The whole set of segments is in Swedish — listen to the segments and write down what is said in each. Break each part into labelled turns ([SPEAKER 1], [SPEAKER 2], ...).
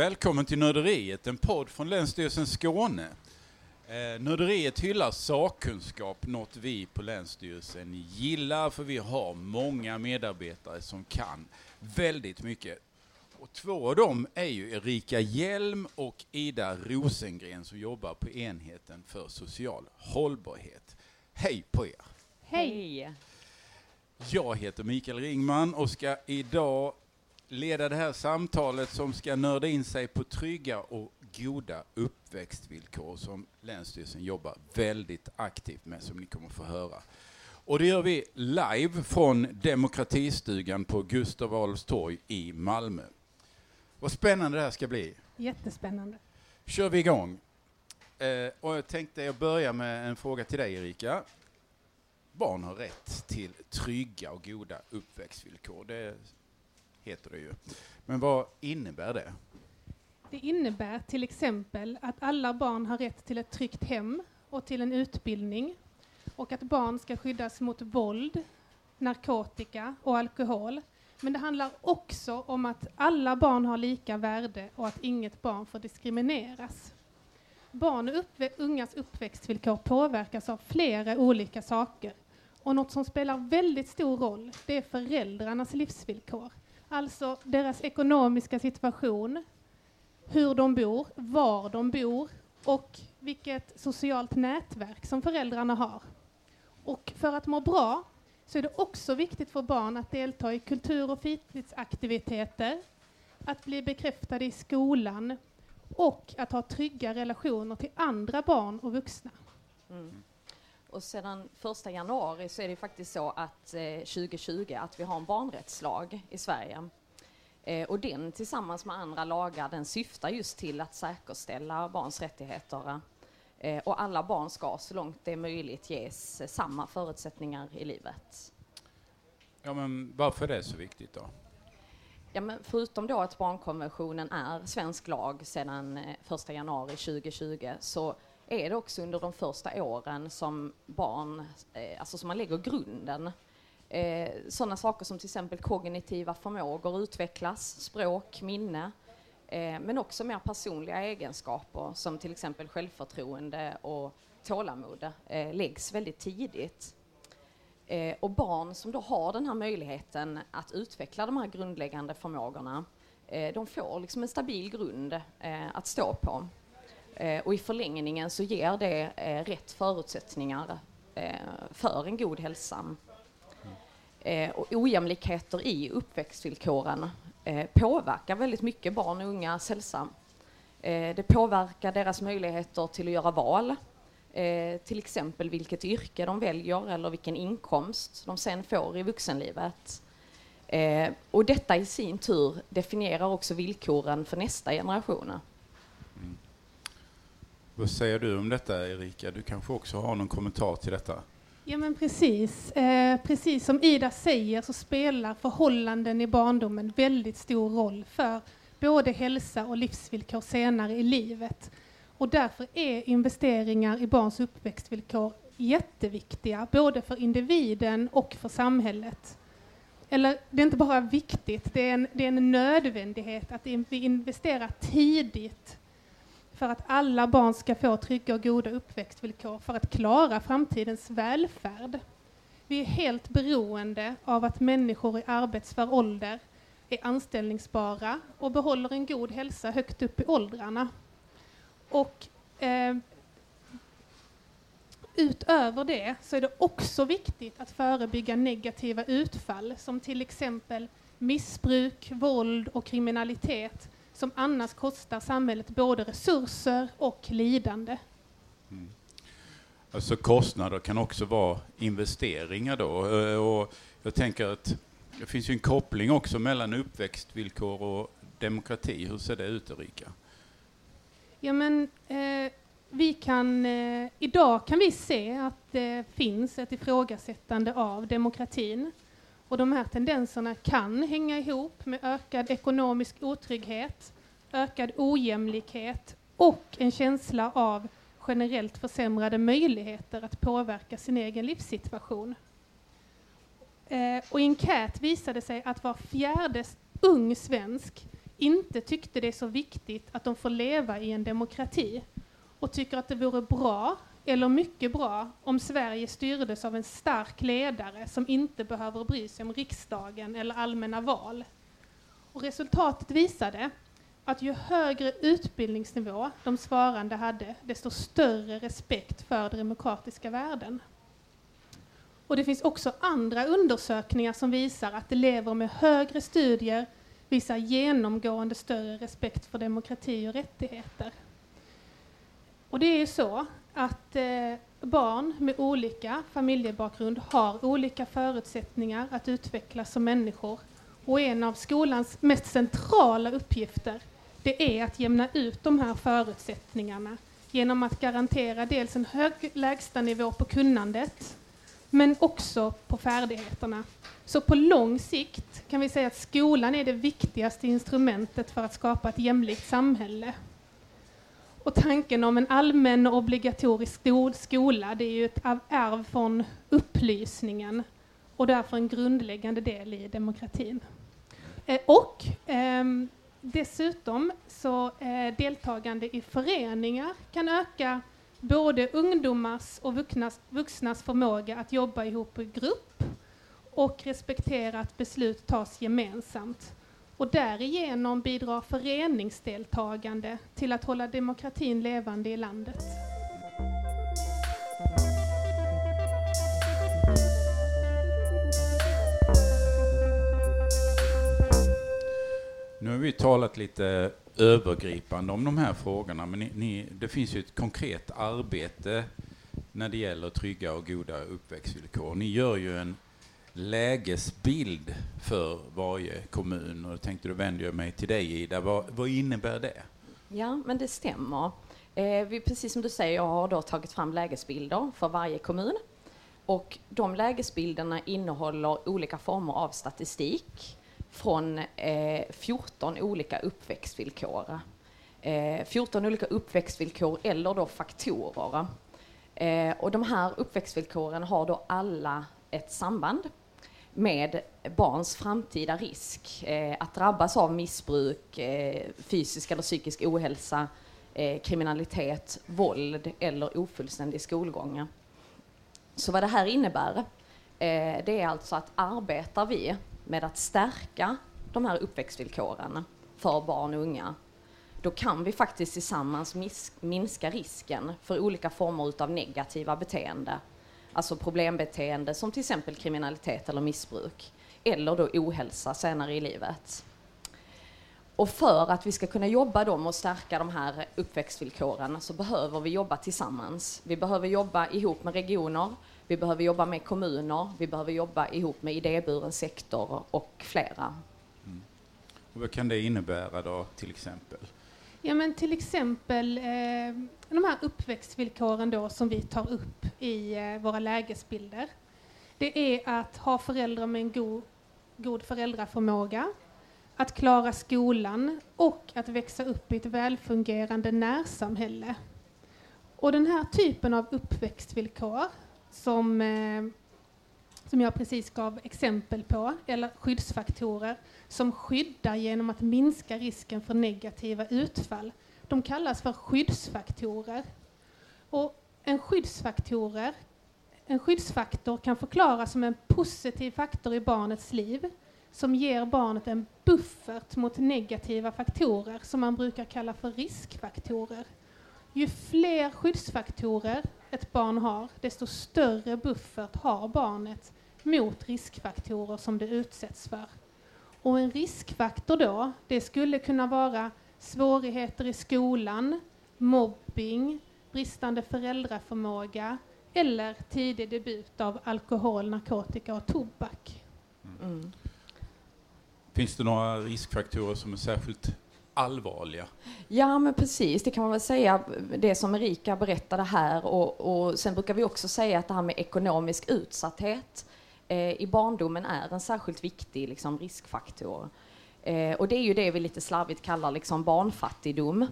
[SPEAKER 1] Välkommen till Nörderiet, en podd från Länsstyrelsen Skåne. Eh, Nörderiet hyllar sakkunskap, något vi på Länsstyrelsen gillar för vi har många medarbetare som kan väldigt mycket. Och två av dem är ju Erika Hjelm och Ida Rosengren som jobbar på enheten för social hållbarhet. Hej på er!
[SPEAKER 2] Hej!
[SPEAKER 1] Jag heter Mikael Ringman och ska idag leda det här samtalet som ska nörda in sig på trygga och goda uppväxtvillkor som Länsstyrelsen jobbar väldigt aktivt med som ni kommer få höra. Och det gör vi live från Demokratistugan på Gustav Adolfs torg i Malmö. Vad spännande det här ska bli.
[SPEAKER 3] Jättespännande.
[SPEAKER 1] Kör vi igång. Eh, och jag tänkte jag börja med en fråga till dig Erika. Barn har rätt till trygga och goda uppväxtvillkor. Det heter det ju. Men vad innebär det?
[SPEAKER 3] Det innebär till exempel att alla barn har rätt till ett tryggt hem och till en utbildning och att barn ska skyddas mot våld, narkotika och alkohol. Men det handlar också om att alla barn har lika värde och att inget barn får diskrimineras. Barn och uppvä ungas uppväxtvillkor påverkas av flera olika saker. Och något som spelar väldigt stor roll, det är föräldrarnas livsvillkor. Alltså deras ekonomiska situation, hur de bor, var de bor och vilket socialt nätverk som föräldrarna har. Och för att må bra så är det också viktigt för barn att delta i kultur och fritidsaktiviteter, att bli bekräftade i skolan och att ha trygga relationer till andra barn och vuxna.
[SPEAKER 2] Mm. Och sedan första januari så är det faktiskt så att eh, 2020 att vi har en barnrättslag i Sverige. Eh, och den tillsammans med andra lagar den syftar just till att säkerställa barns rättigheter. Eh, och alla barn ska så långt det är möjligt ges samma förutsättningar i livet.
[SPEAKER 1] Ja, men varför är det så viktigt då?
[SPEAKER 2] Ja, men förutom då att barnkonventionen är svensk lag sedan 1 eh, januari 2020 så är det också under de första åren som barn, eh, alltså som man lägger grunden. Eh, Sådana saker som till exempel kognitiva förmågor utvecklas, språk, minne, eh, men också mer personliga egenskaper som till exempel självförtroende och tålamod eh, läggs väldigt tidigt. Eh, och barn som då har den här möjligheten att utveckla de här grundläggande förmågorna, eh, de får liksom en stabil grund eh, att stå på. Eh, och i förlängningen så ger det eh, rätt förutsättningar eh, för en god hälsa. och ojämlikheter i uppväxtvillkoren påverkar väldigt mycket barn och ungas hälsa. det påverkar deras möjligheter till att göra val, till exempel vilket yrke de väljer eller vilken inkomst de sen får i vuxenlivet. och detta i sin tur definierar också villkoren för nästa generation.
[SPEAKER 1] Vad säger du om detta Erika? Du kanske också har någon kommentar till detta?
[SPEAKER 3] Ja men precis. Eh, precis som Ida säger så spelar förhållanden i barndomen väldigt stor roll för både hälsa och livsvillkor senare i livet. Och därför är investeringar i barns uppväxtvillkor jätteviktiga, både för individen och för samhället. Eller det är inte bara viktigt, det är en, det är en nödvändighet att vi investerar tidigt för att alla barn ska få trygga och goda uppväxtvillkor för att klara framtidens välfärd. Vi är helt beroende av att människor i arbetsför ålder är anställningsbara och behåller en god hälsa högt upp i åldrarna. Och eh, utöver det så är det också viktigt att förebygga negativa utfall som till exempel missbruk, våld och kriminalitet som annars kostar samhället både resurser och lidande.
[SPEAKER 1] Mm. Alltså kostnader kan också vara investeringar då. Eh, och jag tänker att det finns ju en koppling också mellan uppväxtvillkor och demokrati. Hur ser det ut Erika?
[SPEAKER 3] Ja men eh, vi kan, eh, idag kan vi se att det finns ett ifrågasättande av demokratin. Och de här tendenserna kan hänga ihop med ökad ekonomisk otrygghet, ökad ojämlikhet och en känsla av generellt försämrade möjligheter att påverka sin egen livssituation. Eh, och I en enkät visade sig att var fjärde ung svensk inte tyckte det är så viktigt att de får leva i en demokrati och tycker att det vore bra, eller mycket bra, om Sverige styrdes av en stark ledare som inte behöver bry sig om riksdagen eller allmänna val. Och resultatet visade att ju högre utbildningsnivå de svarande hade, desto större respekt för demokratiska värden. Och det finns också andra undersökningar som visar att elever med högre studier visar genomgående större respekt för demokrati och rättigheter. Och det är ju så att eh, barn med olika familjebakgrund har olika förutsättningar att utvecklas som människor. Och en av skolans mest centrala uppgifter det är att jämna ut de här förutsättningarna genom att garantera dels en hög lägstanivå på kunnandet men också på färdigheterna. Så på lång sikt kan vi säga att skolan är det viktigaste instrumentet för att skapa ett jämlikt samhälle. Och tanken om en allmän och obligatorisk skola, det är ju ett arv från upplysningen och därför en grundläggande del i demokratin. Eh, och eh, dessutom så eh, deltagande i föreningar kan öka både ungdomars och vuxnas, vuxnas förmåga att jobba ihop i grupp och respektera att beslut tas gemensamt. Och därigenom bidrar föreningsdeltagande till att hålla demokratin levande i landet.
[SPEAKER 1] Nu har vi talat lite övergripande om de här frågorna, men ni, ni, det finns ju ett konkret arbete när det gäller trygga och goda uppväxtvillkor. Ni gör ju en lägesbild för varje kommun och då tänkte då vänder jag mig till dig Ida. Vad, vad innebär det?
[SPEAKER 2] Ja, men det stämmer. Eh, vi, precis som du säger, jag har då tagit fram lägesbilder för varje kommun. Och de lägesbilderna innehåller olika former av statistik från eh, 14 olika uppväxtvillkor. Eh, 14 olika uppväxtvillkor eller då faktorer. Eh, och de här uppväxtvillkoren har då alla ett samband med barns framtida risk eh, att drabbas av missbruk, eh, fysisk eller psykisk ohälsa, eh, kriminalitet, våld eller ofullständig skolgång. Så vad det här innebär, eh, det är alltså att arbetar vi med att stärka de här uppväxtvillkoren för barn och unga, då kan vi faktiskt tillsammans minska risken för olika former av negativa beteende. Alltså problembeteende som till exempel kriminalitet eller missbruk. Eller då ohälsa senare i livet. Och för att vi ska kunna jobba dem med att stärka de här uppväxtvillkoren så behöver vi jobba tillsammans. Vi behöver jobba ihop med regioner, vi behöver jobba med kommuner, vi behöver jobba ihop med idéburen sektor och flera. Mm.
[SPEAKER 1] Och vad kan det innebära då till exempel?
[SPEAKER 3] Ja men till exempel eh, de här uppväxtvillkoren då som vi tar upp i eh, våra lägesbilder. Det är att ha föräldrar med en god, god föräldraförmåga, att klara skolan och att växa upp i ett välfungerande närsamhälle. Och den här typen av uppväxtvillkor som, eh, som jag precis gav exempel på, eller skyddsfaktorer som skyddar genom att minska risken för negativa utfall. De kallas för skyddsfaktorer. Och en, skyddsfaktorer, en skyddsfaktor kan förklaras som en positiv faktor i barnets liv som ger barnet en buffert mot negativa faktorer som man brukar kalla för riskfaktorer. Ju fler skyddsfaktorer ett barn har, desto större buffert har barnet mot riskfaktorer som det utsätts för. Och en riskfaktor då, det skulle kunna vara svårigheter i skolan, mobbing, bristande föräldraförmåga eller tidig debut av alkohol, narkotika och tobak. Mm.
[SPEAKER 1] Finns det några riskfaktorer som är särskilt allvarliga.
[SPEAKER 2] Ja, men precis. Det kan man väl säga, det som Erika berättade här. Och, och sen brukar vi också säga att det här med ekonomisk utsatthet eh, i barndomen är en särskilt viktig liksom, riskfaktor. Eh, och det är ju det vi lite slarvigt kallar liksom, barnfattigdom.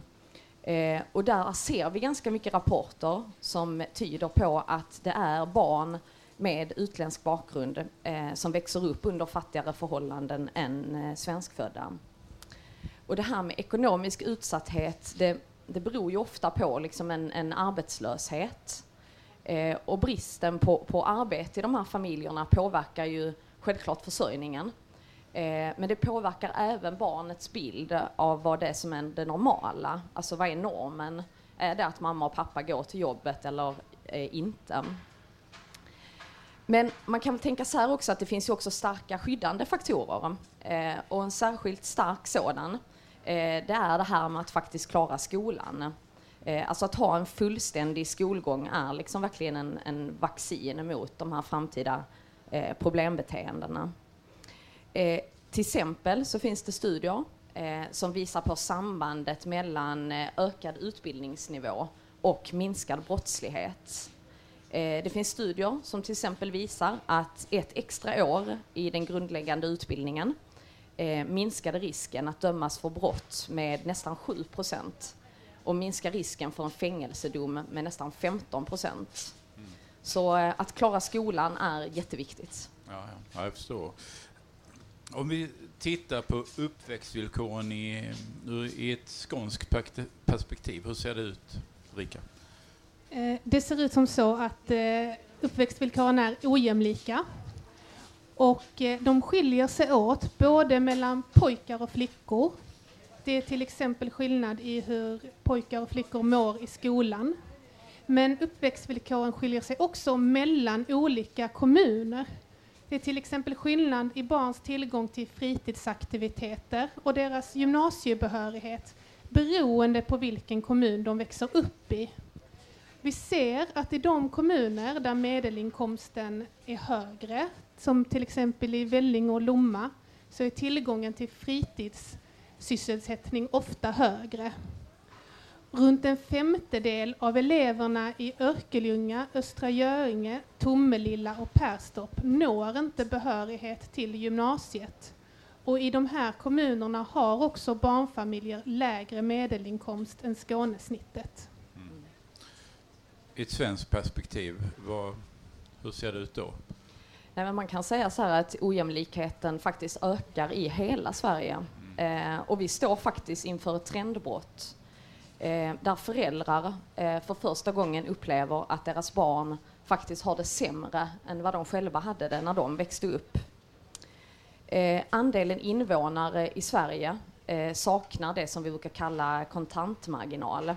[SPEAKER 2] Eh, och där ser vi ganska mycket rapporter som tyder på att det är barn med utländsk bakgrund eh, som växer upp under fattigare förhållanden än eh, svenskfödda. Och det här med ekonomisk utsatthet, det, det beror ju ofta på liksom en, en arbetslöshet. Eh, och bristen på, på arbete i de här familjerna påverkar ju självklart försörjningen. Eh, men det påverkar även barnets bild av vad det är som är det normala. Alltså vad är normen? Är det att mamma och pappa går till jobbet eller eh, inte? Men man kan tänka så här också att det finns ju också starka skyddande faktorer. Eh, och en särskilt stark sådan, eh, det är det här med att faktiskt klara skolan. Eh, alltså att ha en fullständig skolgång är liksom verkligen en, en vaccin mot de här framtida eh, problembeteendena. Eh, till exempel så finns det studier eh, som visar på sambandet mellan eh, ökad utbildningsnivå och minskad brottslighet. Eh, det finns studier som till exempel visar att ett extra år i den grundläggande utbildningen eh, minskade risken att dömas för brott med nästan 7 procent och minskar risken för en fängelsedom med nästan 15 procent. Mm. Så eh, att klara skolan är jätteviktigt.
[SPEAKER 1] Ja, ja, jag förstår. Om vi tittar på uppväxtvillkoren i, i ett skånskt perspektiv, hur ser det ut, Rika?
[SPEAKER 3] Eh, det ser ut som så att eh, uppväxtvillkoren är ojämlika. Och de skiljer sig åt både mellan pojkar och flickor. Det är till exempel skillnad i hur pojkar och flickor mår i skolan. Men uppväxtvillkoren skiljer sig också mellan olika kommuner. Det är till exempel skillnad i barns tillgång till fritidsaktiviteter och deras gymnasiebehörighet beroende på vilken kommun de växer upp i. Vi ser att i de kommuner där medelinkomsten är högre, som till exempel i Vellinge och Lomma, så är tillgången till fritidssysselsättning ofta högre. Runt en femtedel av eleverna i Örkelljunga, Östra Göinge, Tomelilla och Perstorp når inte behörighet till gymnasiet. Och i de här kommunerna har också barnfamiljer lägre medelinkomst än Skånesnittet
[SPEAKER 1] i ett svenskt perspektiv, vad, hur ser det ut då?
[SPEAKER 2] Nej, men man kan säga så här att ojämlikheten faktiskt ökar i hela Sverige. Eh, och vi står faktiskt inför ett trendbrott eh, där föräldrar eh, för första gången upplever att deras barn faktiskt har det sämre än vad de själva hade det när de växte upp. Eh, andelen invånare i Sverige eh, saknar det som vi brukar kalla kontantmarginal.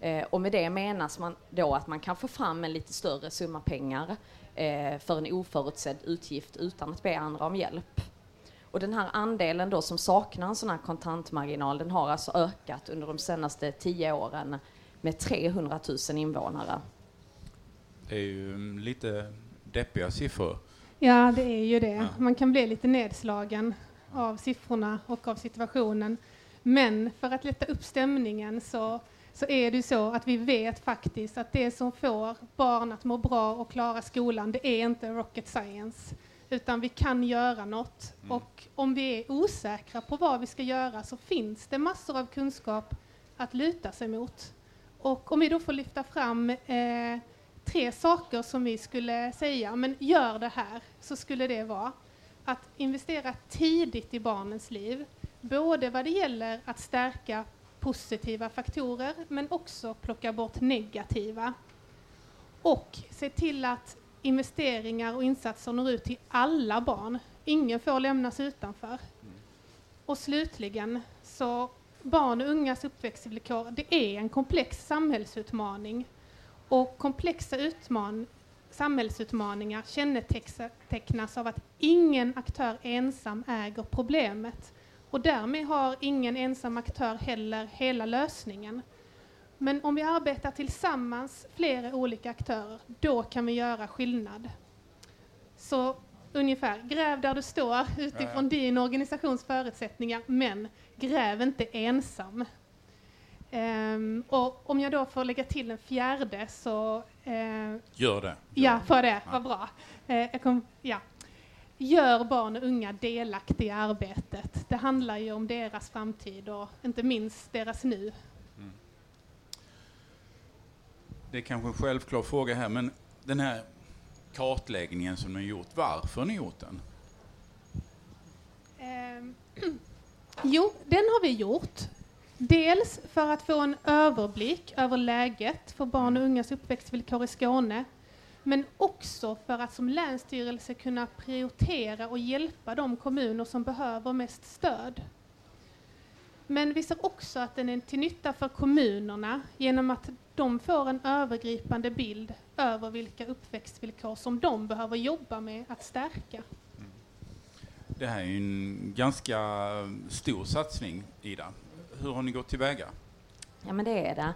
[SPEAKER 2] Eh, och med det menas man då att man kan få fram en lite större summa pengar eh, för en oförutsedd utgift utan att be andra om hjälp. Och den här andelen då som saknar en sån här kontantmarginal, den har alltså ökat under de senaste tio åren med 300 000 invånare.
[SPEAKER 1] Det är ju lite deppiga siffror.
[SPEAKER 3] Ja, det är ju det. Ja. Man kan bli lite nedslagen av siffrorna och av situationen. Men för att lätta upp stämningen så så är det så att vi vet faktiskt att det som får barn att må bra och klara skolan, det är inte rocket science, utan vi kan göra något. Mm. Och om vi är osäkra på vad vi ska göra så finns det massor av kunskap att luta sig mot. Och om vi då får lyfta fram eh, tre saker som vi skulle säga, men gör det här, så skulle det vara att investera tidigt i barnens liv, både vad det gäller att stärka positiva faktorer men också plocka bort negativa. Och se till att investeringar och insatser når ut till alla barn. Ingen får lämnas utanför. Och slutligen, så barn och ungas uppväxtvillkor, det är en komplex samhällsutmaning. Och komplexa utman samhällsutmaningar kännetecknas av att ingen aktör ensam äger problemet. Och därmed har ingen ensam aktör heller hela lösningen. Men om vi arbetar tillsammans, flera olika aktörer, då kan vi göra skillnad. Så ungefär, gräv där du står utifrån ja, ja. din organisations förutsättningar, men gräv inte ensam. Um, och om jag då får lägga till en fjärde så... Uh,
[SPEAKER 1] Gör det.
[SPEAKER 3] Ja, för det, ja. vad bra. Uh, kom, ja. Gör barn och unga delaktiga i arbetet. Det handlar ju om deras framtid och inte minst deras nu. Mm.
[SPEAKER 1] Det är kanske en självklar fråga här, men den här kartläggningen som ni har gjort, varför har ni gjort den?
[SPEAKER 3] Um, Jo, den har vi gjort. Dels för att få en överblick över läget för barn och ungas uppväxtvillkor i Skåne, men också för att som länsstyrelse kunna prioritera och hjälpa de kommuner som behöver mest stöd. Men vi ser också att den är till nytta för kommunerna genom att de får en övergripande bild över vilka uppväxtvillkor som de behöver jobba med att stärka.
[SPEAKER 1] Det här är en ganska stor satsning, Ida. Hur har ni gått tillväga?
[SPEAKER 2] Ja, men det är det.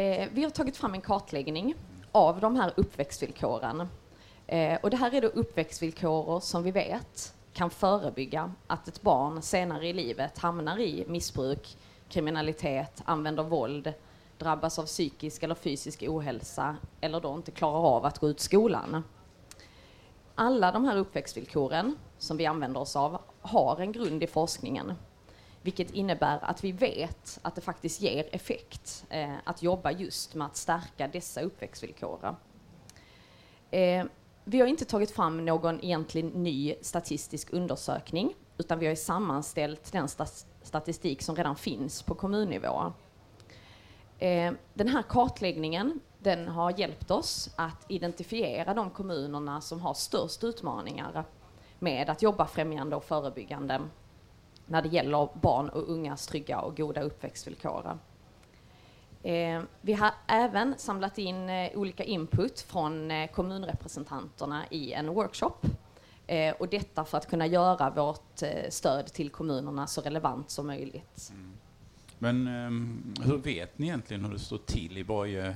[SPEAKER 2] Eh, vi har tagit fram en kartläggning av de här uppväxtvillkoren. Eh, och det här är då uppväxtvillkor som vi vet kan förebygga att ett barn senare i livet hamnar i missbruk, kriminalitet, använder våld, drabbas av psykisk eller fysisk ohälsa eller då inte klarar av att gå ut skolan. Alla de här uppväxtvillkoren som vi använder oss av har en grund i forskningen, vilket innebär att vi vet att det faktiskt ger effekt eh, att jobba just med att stärka dessa uppväxtvillkor. Eh, vi har inte tagit fram någon egentlig ny statistisk undersökning, utan vi har sammanställt den statistik som redan finns på kommunnivå. Eh, den här kartläggningen den har hjälpt oss att identifiera de kommunerna som har störst utmaningar med att jobba främjande och förebyggande när det gäller barn och ungas trygga och goda uppväxtvillkor. Eh, vi har även samlat in eh, olika input från eh, kommunrepresentanterna i en workshop. Eh, och detta för att kunna göra vårt eh, stöd till kommunerna så relevant som möjligt. Mm.
[SPEAKER 1] Men ehm, hur vet ni egentligen hur det står till i varje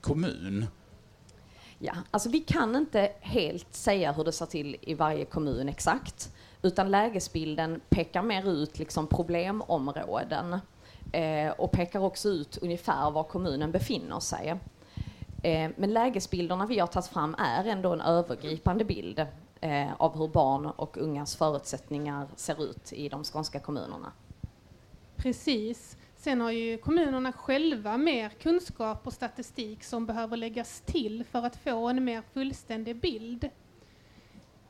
[SPEAKER 1] kommun?
[SPEAKER 2] Ja, alltså vi kan inte helt säga hur det står till i varje kommun exakt, utan lägesbilden pekar mer ut liksom problemområden eh, och pekar också ut ungefär var kommunen befinner sig. Eh, men lägesbilderna vi har tagit fram är ändå en övergripande bild eh, av hur barn och ungas förutsättningar ser ut i de skånska kommunerna.
[SPEAKER 3] Precis. Sen har ju kommunerna själva mer kunskap och statistik som behöver läggas till för att få en mer fullständig bild.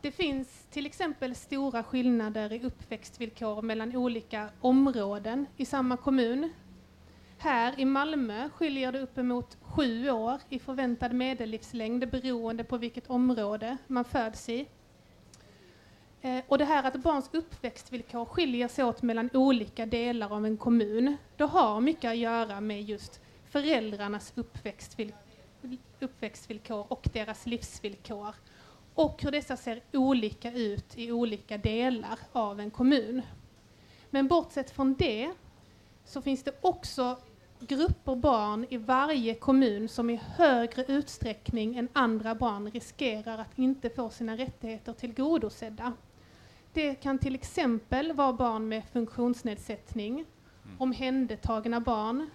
[SPEAKER 3] Det finns till exempel stora skillnader i uppväxtvillkor mellan olika områden i samma kommun. Här i Malmö skiljer det uppemot sju år i förväntad medellivslängd beroende på vilket område man föds i. Eh, och det här att barns uppväxtvillkor skiljer sig åt mellan olika delar av en kommun, det har mycket att göra med just föräldrarnas uppväxtvillkor och deras livsvillkor och hur dessa ser olika ut i olika delar av en kommun. Men bortsett från det så finns det också grupper barn i varje kommun som i högre utsträckning än andra barn riskerar att inte få sina rättigheter tillgodosedda. Det kan till exempel vara barn med funktionsnedsättning, mm. omhändertagna barn,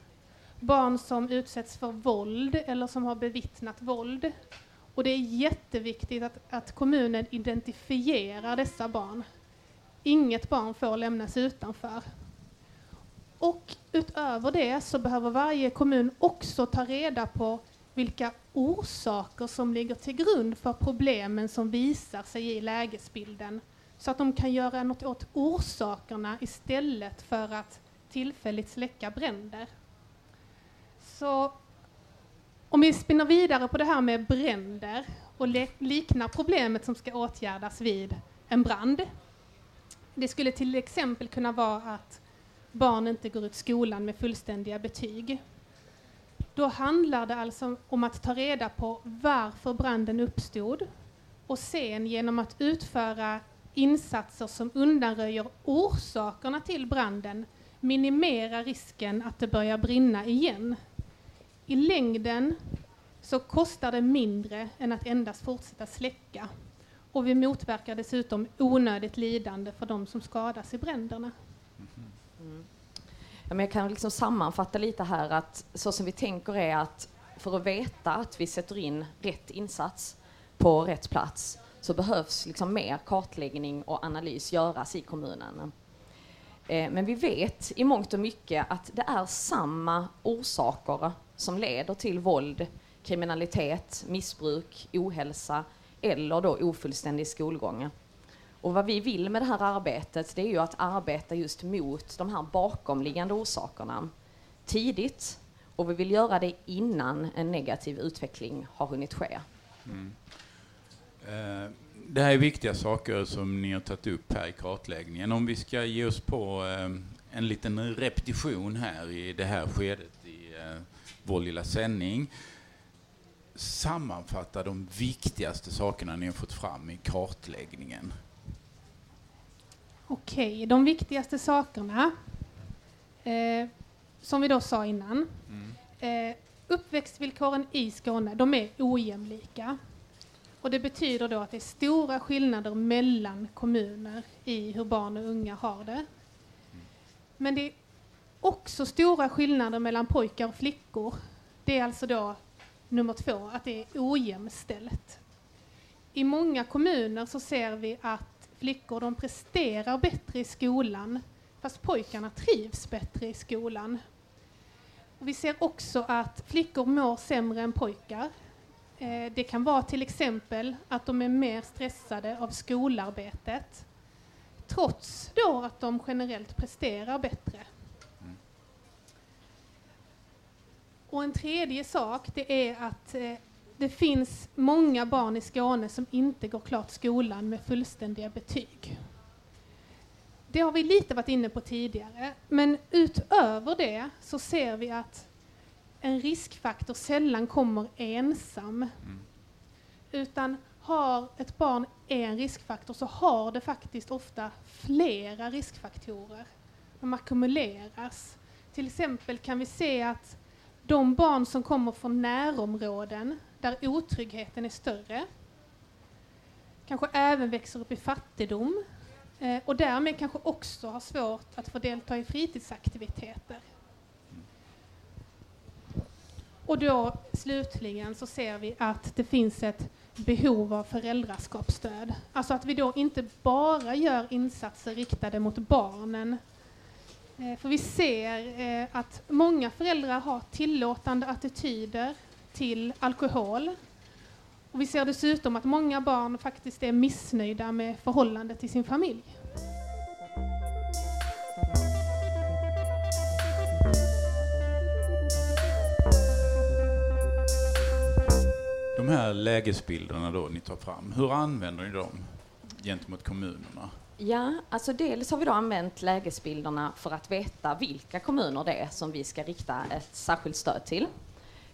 [SPEAKER 3] barn som utsätts för våld eller som har bevittnat våld. Och det är jätteviktigt att, att kommunen identifierar dessa barn. Inget barn får lämnas utanför. Och utöver det så behöver varje kommun också ta reda på vilka orsaker som ligger till grund för problemen som visar sig i lägesbilden så att de kan göra något åt orsakerna istället för att tillfälligt släcka bränder. Så om vi spinner vidare på det här med bränder och liknar problemet som ska åtgärdas vid en brand. Det skulle till exempel kunna vara att barn inte går ut skolan med fullständiga betyg. Då handlar det alltså om att ta reda på varför branden uppstod och sen genom att utföra insatser som undanröjer orsakerna till branden minimera risken att det börjar brinna igen. I längden så kostar det mindre än att endast fortsätta släcka. Och vi motverkar dessutom onödigt lidande för de som skadas i bränderna.
[SPEAKER 2] Mm. Ja, men jag kan liksom sammanfatta lite här att så som vi tänker är att för att veta att vi sätter in rätt insats på rätt plats så behövs liksom mer kartläggning och analys göras i kommunen. Eh, men vi vet i mångt och mycket att det är samma orsaker som leder till våld, kriminalitet, missbruk, ohälsa eller då ofullständig skolgång. Och vad vi vill med det här arbetet, det är ju att arbeta just mot de här bakomliggande orsakerna tidigt. Och vi vill göra det innan en negativ utveckling har hunnit ske. Mm.
[SPEAKER 1] Eh, det här är viktiga saker som ni har tagit upp här i kartläggningen. Om vi ska ge oss på eh, en liten repetition här i det här skedet i eh, vår lilla sändning. Sammanfatta de viktigaste sakerna ni har fått fram i kartläggningen.
[SPEAKER 3] Okej, de viktigaste sakerna, eh, som vi då sa innan. Mm. Eh, uppväxtvillkoren i Skåne, de är ojämlika. Och det betyder då att det är stora skillnader mellan kommuner i hur barn och unga har det. Men det är också stora skillnader mellan pojkar och flickor. Det är alltså då nummer två, att det är ojämställt. I många kommuner så ser vi att flickor de presterar bättre i skolan fast pojkarna trivs bättre i skolan. Och vi ser också att flickor mår sämre än pojkar. Eh, det kan vara till exempel att de är mer stressade av skolarbetet trots då att de generellt presterar bättre. Och en tredje sak det är att eh, det finns många barn i Skåne som inte går klart skolan med fullständiga betyg. Det har vi lite varit inne på tidigare, men utöver det så ser vi att en riskfaktor sällan kommer ensam. Mm. Utan har ett barn en riskfaktor så har det faktiskt ofta flera riskfaktorer. De ackumuleras. Till exempel kan vi se att de barn som kommer från närområden där otryggheten är större kanske även växer upp i fattigdom eh, och därmed kanske också har svårt att få delta i fritidsaktiviteter. Och då slutligen så ser vi att det finns ett behov av föräldraskapsstöd. Alltså att vi då inte bara gör insatser riktade mot barnen. Eh, för vi ser eh, att många föräldrar har tillåtande attityder till alkohol. Och vi ser dessutom att många barn faktiskt är missnöjda med förhållandet till sin familj.
[SPEAKER 1] De här lägesbilderna då ni tar fram, hur använder ni dem gentemot kommunerna?
[SPEAKER 2] Ja, alltså dels har vi då använt lägesbilderna för att veta vilka kommuner det är som vi ska rikta ett särskilt stöd till.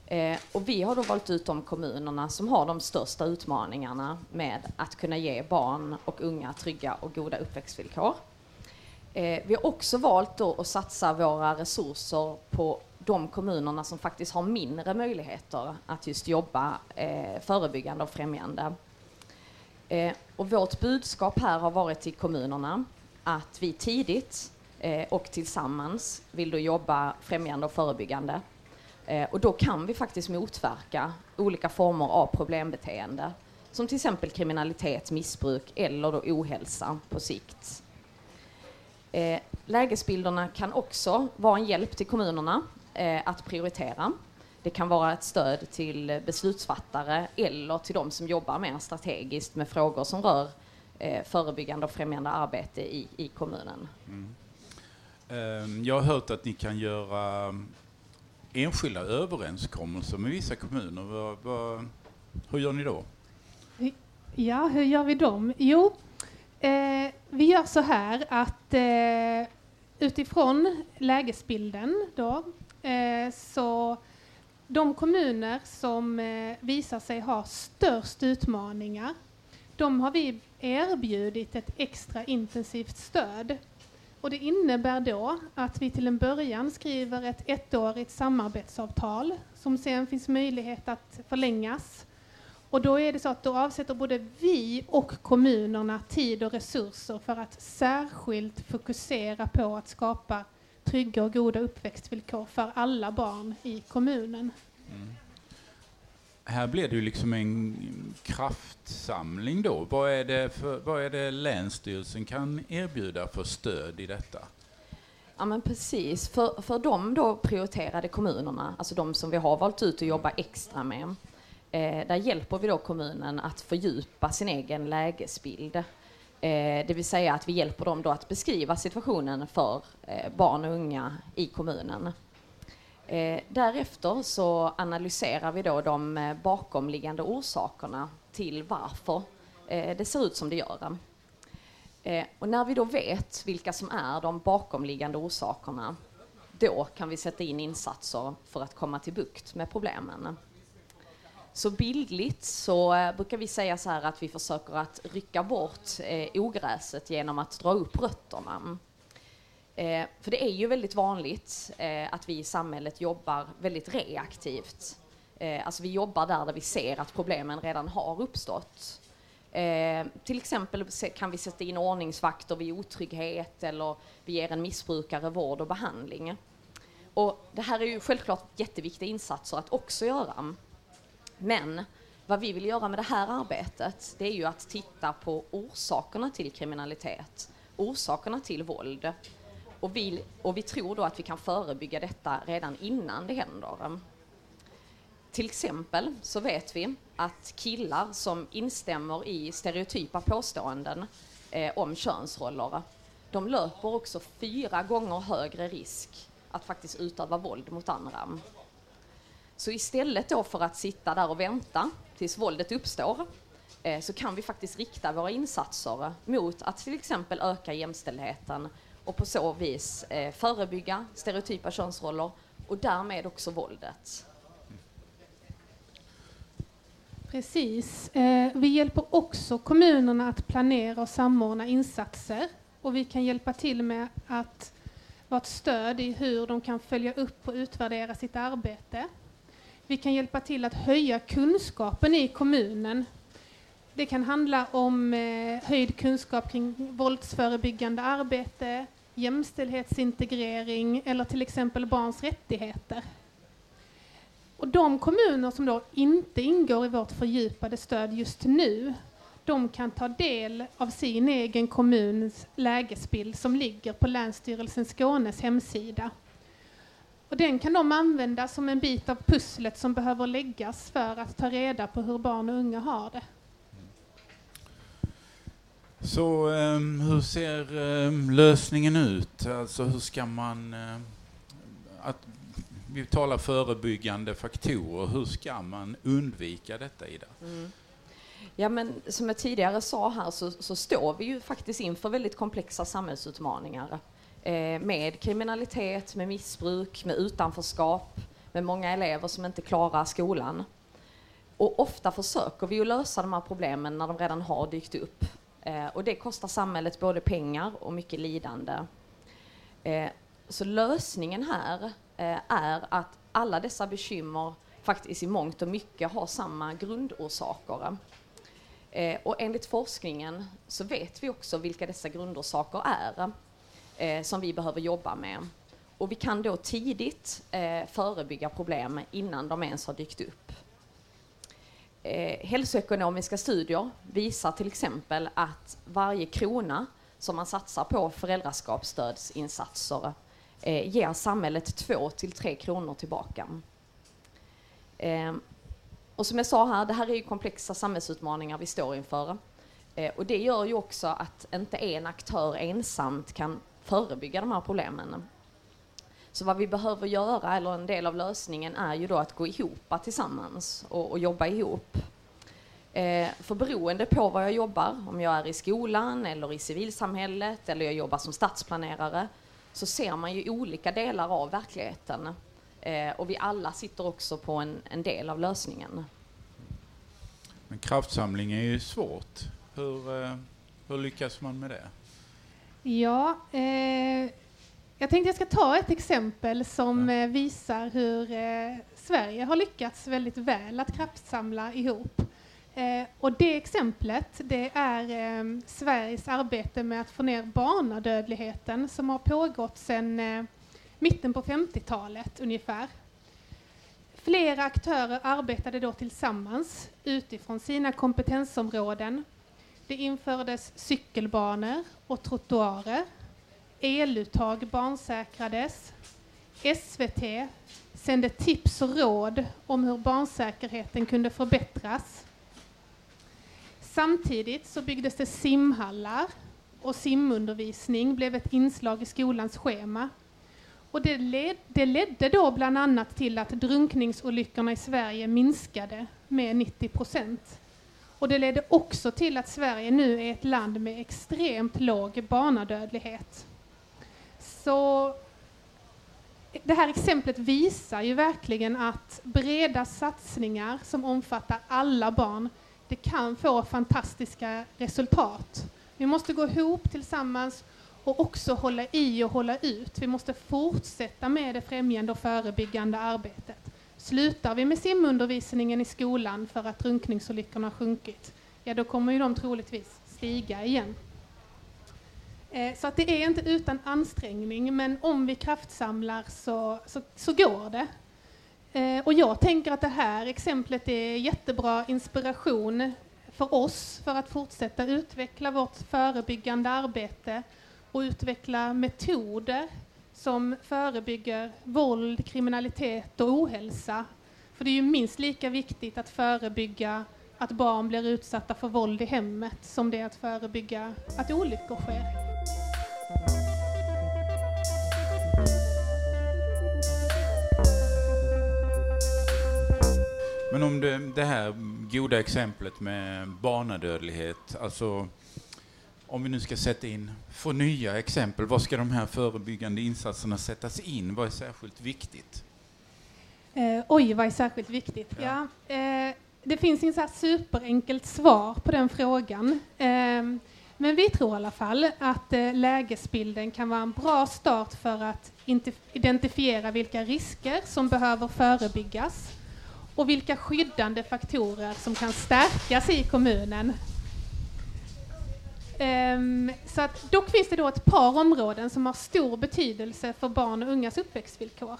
[SPEAKER 2] Eh, och vi har då valt ut de kommunerna som har de största utmaningarna med att kunna ge barn och unga trygga och goda uppväxtvillkor. Eh, vi har också valt då att satsa våra resurser på de kommunerna som faktiskt har mindre möjligheter att just jobba eh, förebyggande och främjande. Eh, och vårt budskap här har varit till kommunerna att vi tidigt eh, och tillsammans vill då jobba främjande och förebyggande. Eh, och då kan vi faktiskt motverka olika former av problembeteende som till exempel kriminalitet, missbruk eller då ohälsa på sikt. Eh, lägesbilderna kan också vara en hjälp till kommunerna eh, att prioritera. Det kan vara ett stöd till beslutsfattare eller till de som jobbar mer strategiskt med frågor som rör eh, förebyggande och främjande arbete i, i kommunen. Mm.
[SPEAKER 1] Um, jag har hört att ni kan göra enskilda överenskommelser med vissa kommuner. Hur gör ni då?
[SPEAKER 3] Ja, hur gör vi dem? Jo, eh, vi gör så här att eh, utifrån lägesbilden då Eh, så de kommuner som eh, visar sig ha störst utmaningar, de har vi erbjudit ett extra intensivt stöd. Och det innebär då att vi till en början skriver ett ettårigt samarbetsavtal som sen finns möjlighet att förlängas. Och då är det så att då avsätter både vi och kommunerna tid och resurser för att särskilt fokusera på att skapa trygga och goda uppväxtvillkor för alla barn i kommunen. Mm.
[SPEAKER 1] Här blir det ju liksom en kraftsamling då. Vad är, det för, vad är det Länsstyrelsen kan erbjuda för stöd i detta?
[SPEAKER 2] Ja men precis, för, för de då prioriterade kommunerna, alltså de som vi har valt ut att jobba extra med, eh, där hjälper vi då kommunen att fördjupa sin egen lägesbild Eh, det vill säga att vi hjälper dem då att beskriva situationen för eh, barn och unga i kommunen. Eh, därefter så analyserar vi då de eh, bakomliggande orsakerna till varför eh, det ser ut som det gör. Eh, och när vi då vet vilka som är de bakomliggande orsakerna, då kan vi sätta in insatser för att komma till bukt med problemen. Så bildligt så eh, brukar vi säga så här att vi försöker att rycka bort eh, ogräset genom att dra upp rötterna. Eh, för det är ju väldigt vanligt eh, att vi i samhället jobbar väldigt reaktivt. Eh, alltså vi jobbar där, där vi ser att problemen redan har uppstått. Eh, till exempel kan vi sätta in ordningsvakter vid otrygghet eller vi ger en missbrukare vård och behandling. Och det här är ju självklart jätteviktiga insatser att också göra. Men vad vi vill göra med det här arbetet, det är ju att titta på orsakerna till kriminalitet, orsakerna till våld. Och vi, och vi tror då att vi kan förebygga detta redan innan det händer. Till exempel så vet vi att killar som instämmer i stereotypa påståenden eh, om könsroller, de löper också fyra gånger högre risk att faktiskt utöva våld mot andra. Så istället då för att sitta där och vänta tills våldet uppstår eh, så kan vi faktiskt rikta våra insatser mot att till exempel öka jämställdheten och på så vis eh, förebygga stereotypa könsroller och därmed också våldet.
[SPEAKER 3] Precis. Eh, vi hjälper också kommunerna att planera och samordna insatser och vi kan hjälpa till med att vara ett stöd i hur de kan följa upp och utvärdera sitt arbete. Vi kan hjälpa till att höja kunskapen i kommunen. Det kan handla om eh, höjd kunskap kring våldsförebyggande arbete, jämställdhetsintegrering eller till exempel barns rättigheter. Och de kommuner som då inte ingår i vårt fördjupade stöd just nu, de kan ta del av sin egen kommuns lägesbild som ligger på Länsstyrelsen Skånes hemsida. Och den kan de använda som en bit av pusslet som behöver läggas för att ta reda på hur barn och unga har det.
[SPEAKER 1] Så um, hur ser um, lösningen ut? Alltså hur ska man... Uh, att, vi talar förebyggande faktorer. Hur ska man undvika detta, Ida? Mm.
[SPEAKER 2] Ja, men som jag tidigare sa här så, så, står vi ju faktiskt inför väldigt komplexa samhällsutmaningar eh, med kriminalitet, med missbruk, med utanförskap, med många elever som inte klarar skolan. Och ofta försöker vi ju lösa de här problemen när de redan har dykt upp. Eh, och det kostar samhället både pengar och mycket lidande. Eh, så lösningen här eh, är att alla dessa bekymmer faktiskt i mångt och mycket har samma grundorsaker. Eh, och enligt forskningen så vet vi också vilka dessa grundorsaker är eh, som vi behöver jobba med. Och vi kan då tidigt eh, förebygga problem innan de ens har dykt upp. Eh, hälsoekonomiska studier visar till exempel att varje krona som man satsar på föräldraskapsstödsinsatser eh, ger samhället två till tre kronor tillbaka. Eh, och som jag sa här, det här är ju komplexa samhällsutmaningar vi står inför. Eh, och det gör ju också att inte en aktör ensamt kan förebygga de här problemen. Så vad vi behöver göra, eller en del av lösningen, är ju då att gå ihop tillsammans och, och jobba ihop. Eh, för beroende på var jag jobbar, om jag är i skolan eller i civilsamhället eller jag jobbar som stadsplanerare, så ser man ju olika delar av verkligheten. Eh, och vi alla sitter också på en, en del av lösningen.
[SPEAKER 1] Men kraftsamling är ju svårt. Hur, eh, hur lyckas man med det?
[SPEAKER 3] Ja, eh, jag tänkte jag ska ta ett exempel som eh, visar hur eh, Sverige har lyckats väldigt väl att kraftsamla ihop. Eh, och det exemplet det är eh, Sveriges arbete med att få ner barnadödligheten som har pågått sedan eh, mitten på 50-talet ungefär. Flera aktörer arbetade då tillsammans utifrån sina kompetensområden det infördes cykelbanor och trottoarer. Eluttag barnsäkrades. SVT sände tips och råd om hur barnsäkerheten kunde förbättras. Samtidigt så byggdes det simhallar och simundervisning blev ett inslag i skolans schema. Och det, led, det ledde då bland annat till att drunkningsolyckorna i Sverige minskade med 90 procent. Och det ledde också till att Sverige nu är ett land med extremt låg barnadödlighet. Så det här exemplet visar ju verkligen att breda satsningar som omfattar alla barn, det kan få fantastiska resultat. Vi måste gå ihop tillsammans och också hålla i och hålla ut. Vi måste fortsätta med det främjande och förebyggande arbetet. Slutar vi med simundervisningen i skolan för att drunkningsolyckorna har sjunkit, ja då kommer ju de troligtvis stiga igen. Eh, så att det är inte utan ansträngning, men om vi kraftsamlar så, så, så går det. Eh, och jag tänker att det här exemplet är jättebra inspiration för oss för att fortsätta utveckla vårt förebyggande arbete och utveckla metoder som förebygger våld, kriminalitet och ohälsa. För det är ju minst lika viktigt att förebygga att barn blir utsatta för våld i hemmet som det är att förebygga att olyckor sker.
[SPEAKER 1] Men om det, det här goda exemplet med barnadödlighet, alltså om vi nu ska sätta in, få nya exempel, var ska de här förebyggande insatserna sättas in? Vad är särskilt viktigt?
[SPEAKER 3] Eh, oj, vad är särskilt viktigt? Ja. ja eh, det finns inget superenkelt svar på den frågan. Eh, men vi tror i alla fall att eh, lägesbilden kan vara en bra start för att identifiera vilka risker som behöver förebyggas och vilka skyddande faktorer som kan stärkas i kommunen. Um, så att, dock finns det då ett par områden som har stor betydelse för barn och ungas uppväxtvillkor.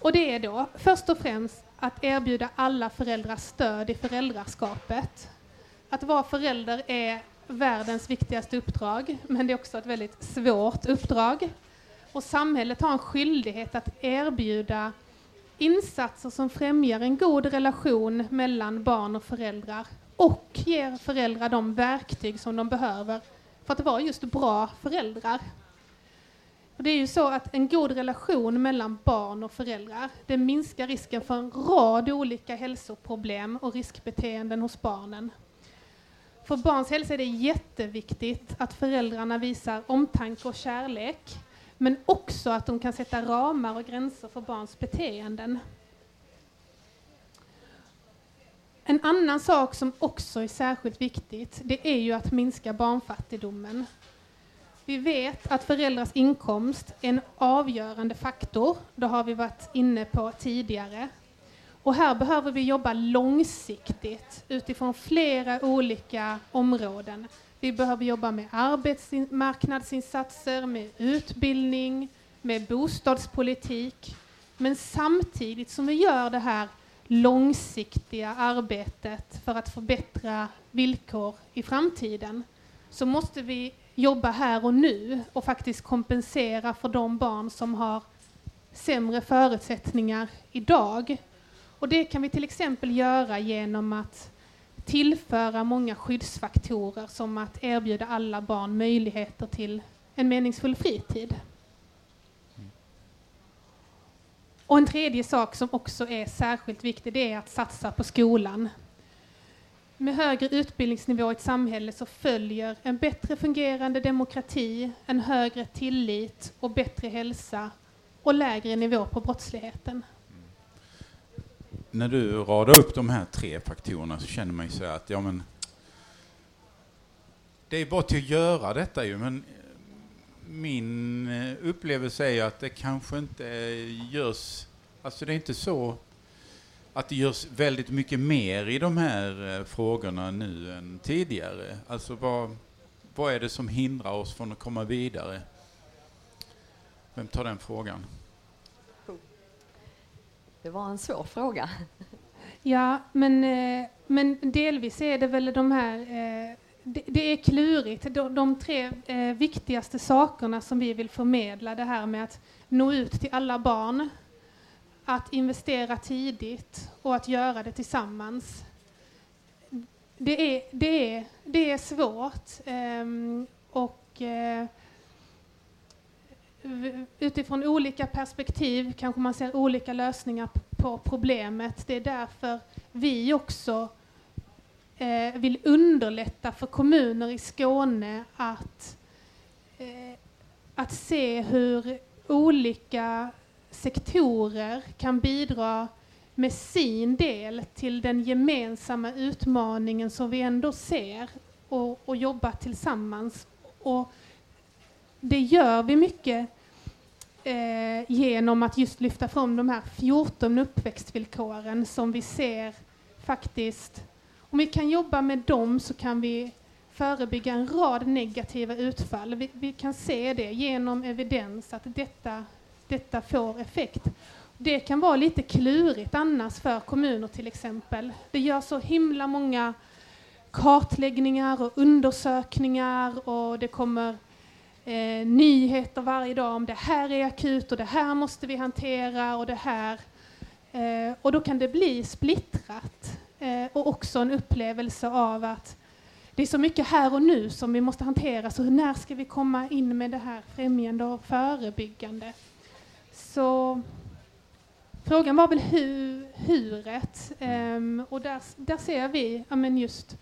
[SPEAKER 3] Och det är då först och främst att erbjuda alla föräldrar stöd i föräldraskapet. Att vara förälder är världens viktigaste uppdrag, men det är också ett väldigt svårt uppdrag. Och samhället har en skyldighet att erbjuda insatser som främjar en god relation mellan barn och föräldrar och ger föräldrar de verktyg som de behöver för att vara just bra föräldrar. Och det är ju så att en god relation mellan barn och föräldrar det minskar risken för en rad olika hälsoproblem och riskbeteenden hos barnen. För barns hälsa är det jätteviktigt att föräldrarna visar omtanke och kärlek men också att de kan sätta ramar och gränser för barns beteenden. En annan sak som också är särskilt viktigt, det är ju att minska barnfattigdomen. Vi vet att föräldrars inkomst är en avgörande faktor, det har vi varit inne på tidigare. Och här behöver vi jobba långsiktigt utifrån flera olika områden. Vi behöver jobba med arbetsmarknadsinsatser, med utbildning, med bostadspolitik. Men samtidigt som vi gör det här långsiktiga arbetet för att förbättra villkor i framtiden så måste vi jobba här och nu och faktiskt kompensera för de barn som har sämre förutsättningar idag. Och det kan vi till exempel göra genom att tillföra många skyddsfaktorer som att erbjuda alla barn möjligheter till en meningsfull fritid. Och en tredje sak som också är särskilt viktig det är att satsa på skolan. Med högre utbildningsnivå i ett samhälle så följer en bättre fungerande demokrati, en högre tillit och bättre hälsa och lägre nivå på brottsligheten
[SPEAKER 1] när du radar upp de här tre faktorerna så känner man ju så att ja men det är bara till att göra detta ju men min eh, upplevelse är att det kanske inte görs, alltså det är inte så att det görs väldigt mycket mer i de här eh, frågorna nu än tidigare. Alltså vad, vad är det som hindrar oss från att komma vidare? Vem tar den frågan?
[SPEAKER 2] Det var en svår fråga.
[SPEAKER 3] Ja, men, eh, men delvis är det väl de här eh, det, det är klurigt. De, de tre eh, viktigaste sakerna som vi vill förmedla, det här med att nå ut till alla barn, att investera tidigt och att göra det tillsammans. det, är, det, är, det är svårt. Eh, och eh, utifrån olika perspektiv kanske man ser olika lösningar på problemet. Det är därför vi också eh, vill underlätta för kommuner i Skåne att, eh, att se hur olika sektorer kan bidra med sin del till den gemensamma utmaningen som vi ändå ser och, och jobba tillsammans. Och det gör vi mycket eh, genom att just lyfta fram de här 14 uppväxtvillkoren som vi ser faktiskt, om vi kan jobba med dem så kan vi förebygga en rad negativa utfall. Vi, vi kan se det genom evidens att detta, detta får effekt. Det kan vara lite klurigt annars för kommuner till exempel. Det gör så himla många kartläggningar och undersökningar och det kommer eh, nyheter varje dag om det här är akut och det här måste vi hantera och det här. Eh, och då kan det bli splittrat eh, och också en upplevelse av att det är så mycket här och nu som vi måste hantera, så när ska vi komma in med det här främjande och förebyggande? Så frågan var väl hu, huret, um, och där, där ser vi, ja men just...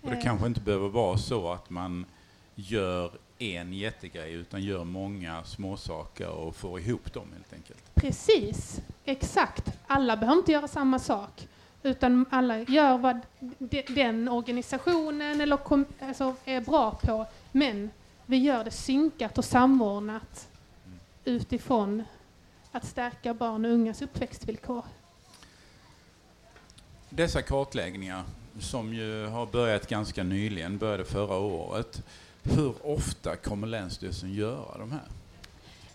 [SPEAKER 1] Och det kanske inte behöver vara så att man gör en jättegrej utan gör många småsaker och får ihop dem helt enkelt.
[SPEAKER 3] Precis, exakt. Alla behöver inte göra samma sak utan alla gör vad de, den organisationen eller kom, alltså är bra på men vi gör det synkat och samordnat utifrån att stärka barn och ungas uppväxtvillkor.
[SPEAKER 1] Dessa kartläggningar som ju har börjat ganska nyligen, började förra året, hur ofta kommer Länsstyrelsen göra de här?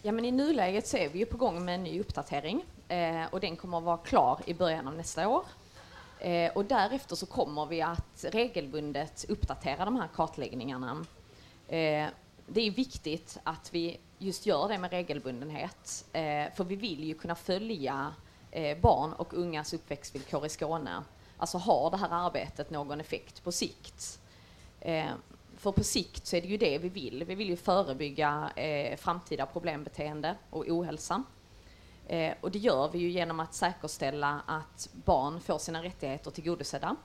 [SPEAKER 2] Ja, men I nuläget så är vi ju på gång med en ny uppdatering eh, och den kommer att vara klar i början av nästa år. Eh, och därefter så kommer vi att regelbundet uppdatera de här kartläggningarna. Eh, det är viktigt att vi just gör det med regelbundenhet, eh, för vi vill ju kunna följa eh, barn och ungas uppväxtvillkor i Skåne. Alltså har det här arbetet någon effekt på sikt? Eh, för på sikt så är det ju det vi vill. Vi vill ju förebygga eh, framtida problembeteende och ohälsa. Eh, och det gör vi ju genom att säkerställa att barn får sina rättigheter tillgodosedda.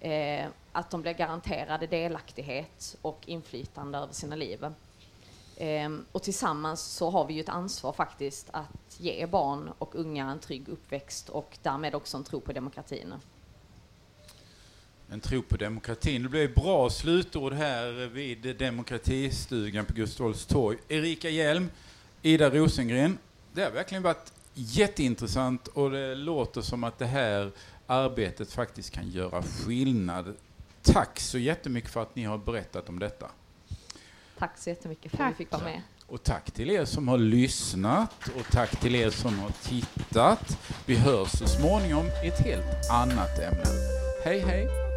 [SPEAKER 2] Eh, att de blir garanterade delaktighet och inflytande över sina liv. Eh, och tillsammans så har vi ju ett ansvar faktiskt att ge barn och unga en trygg uppväxt och därmed också en tro på demokratin
[SPEAKER 1] en tro på demokratin. Det blev bra slutord här vid demokratistugan på Gustavs torg. Erika Hjelm, Ida Rosengren. Det har verkligen varit jätteintressant och det låter som att det här arbetet faktiskt kan göra skillnad. Tack så jättemycket för att ni har berättat om detta.
[SPEAKER 2] Tack så jättemycket för att vi fick vara med.
[SPEAKER 1] Och tack till er som har lyssnat och tack till er som har tittat. Vi hörs så småningom i ett helt annat ämne. Hej hej!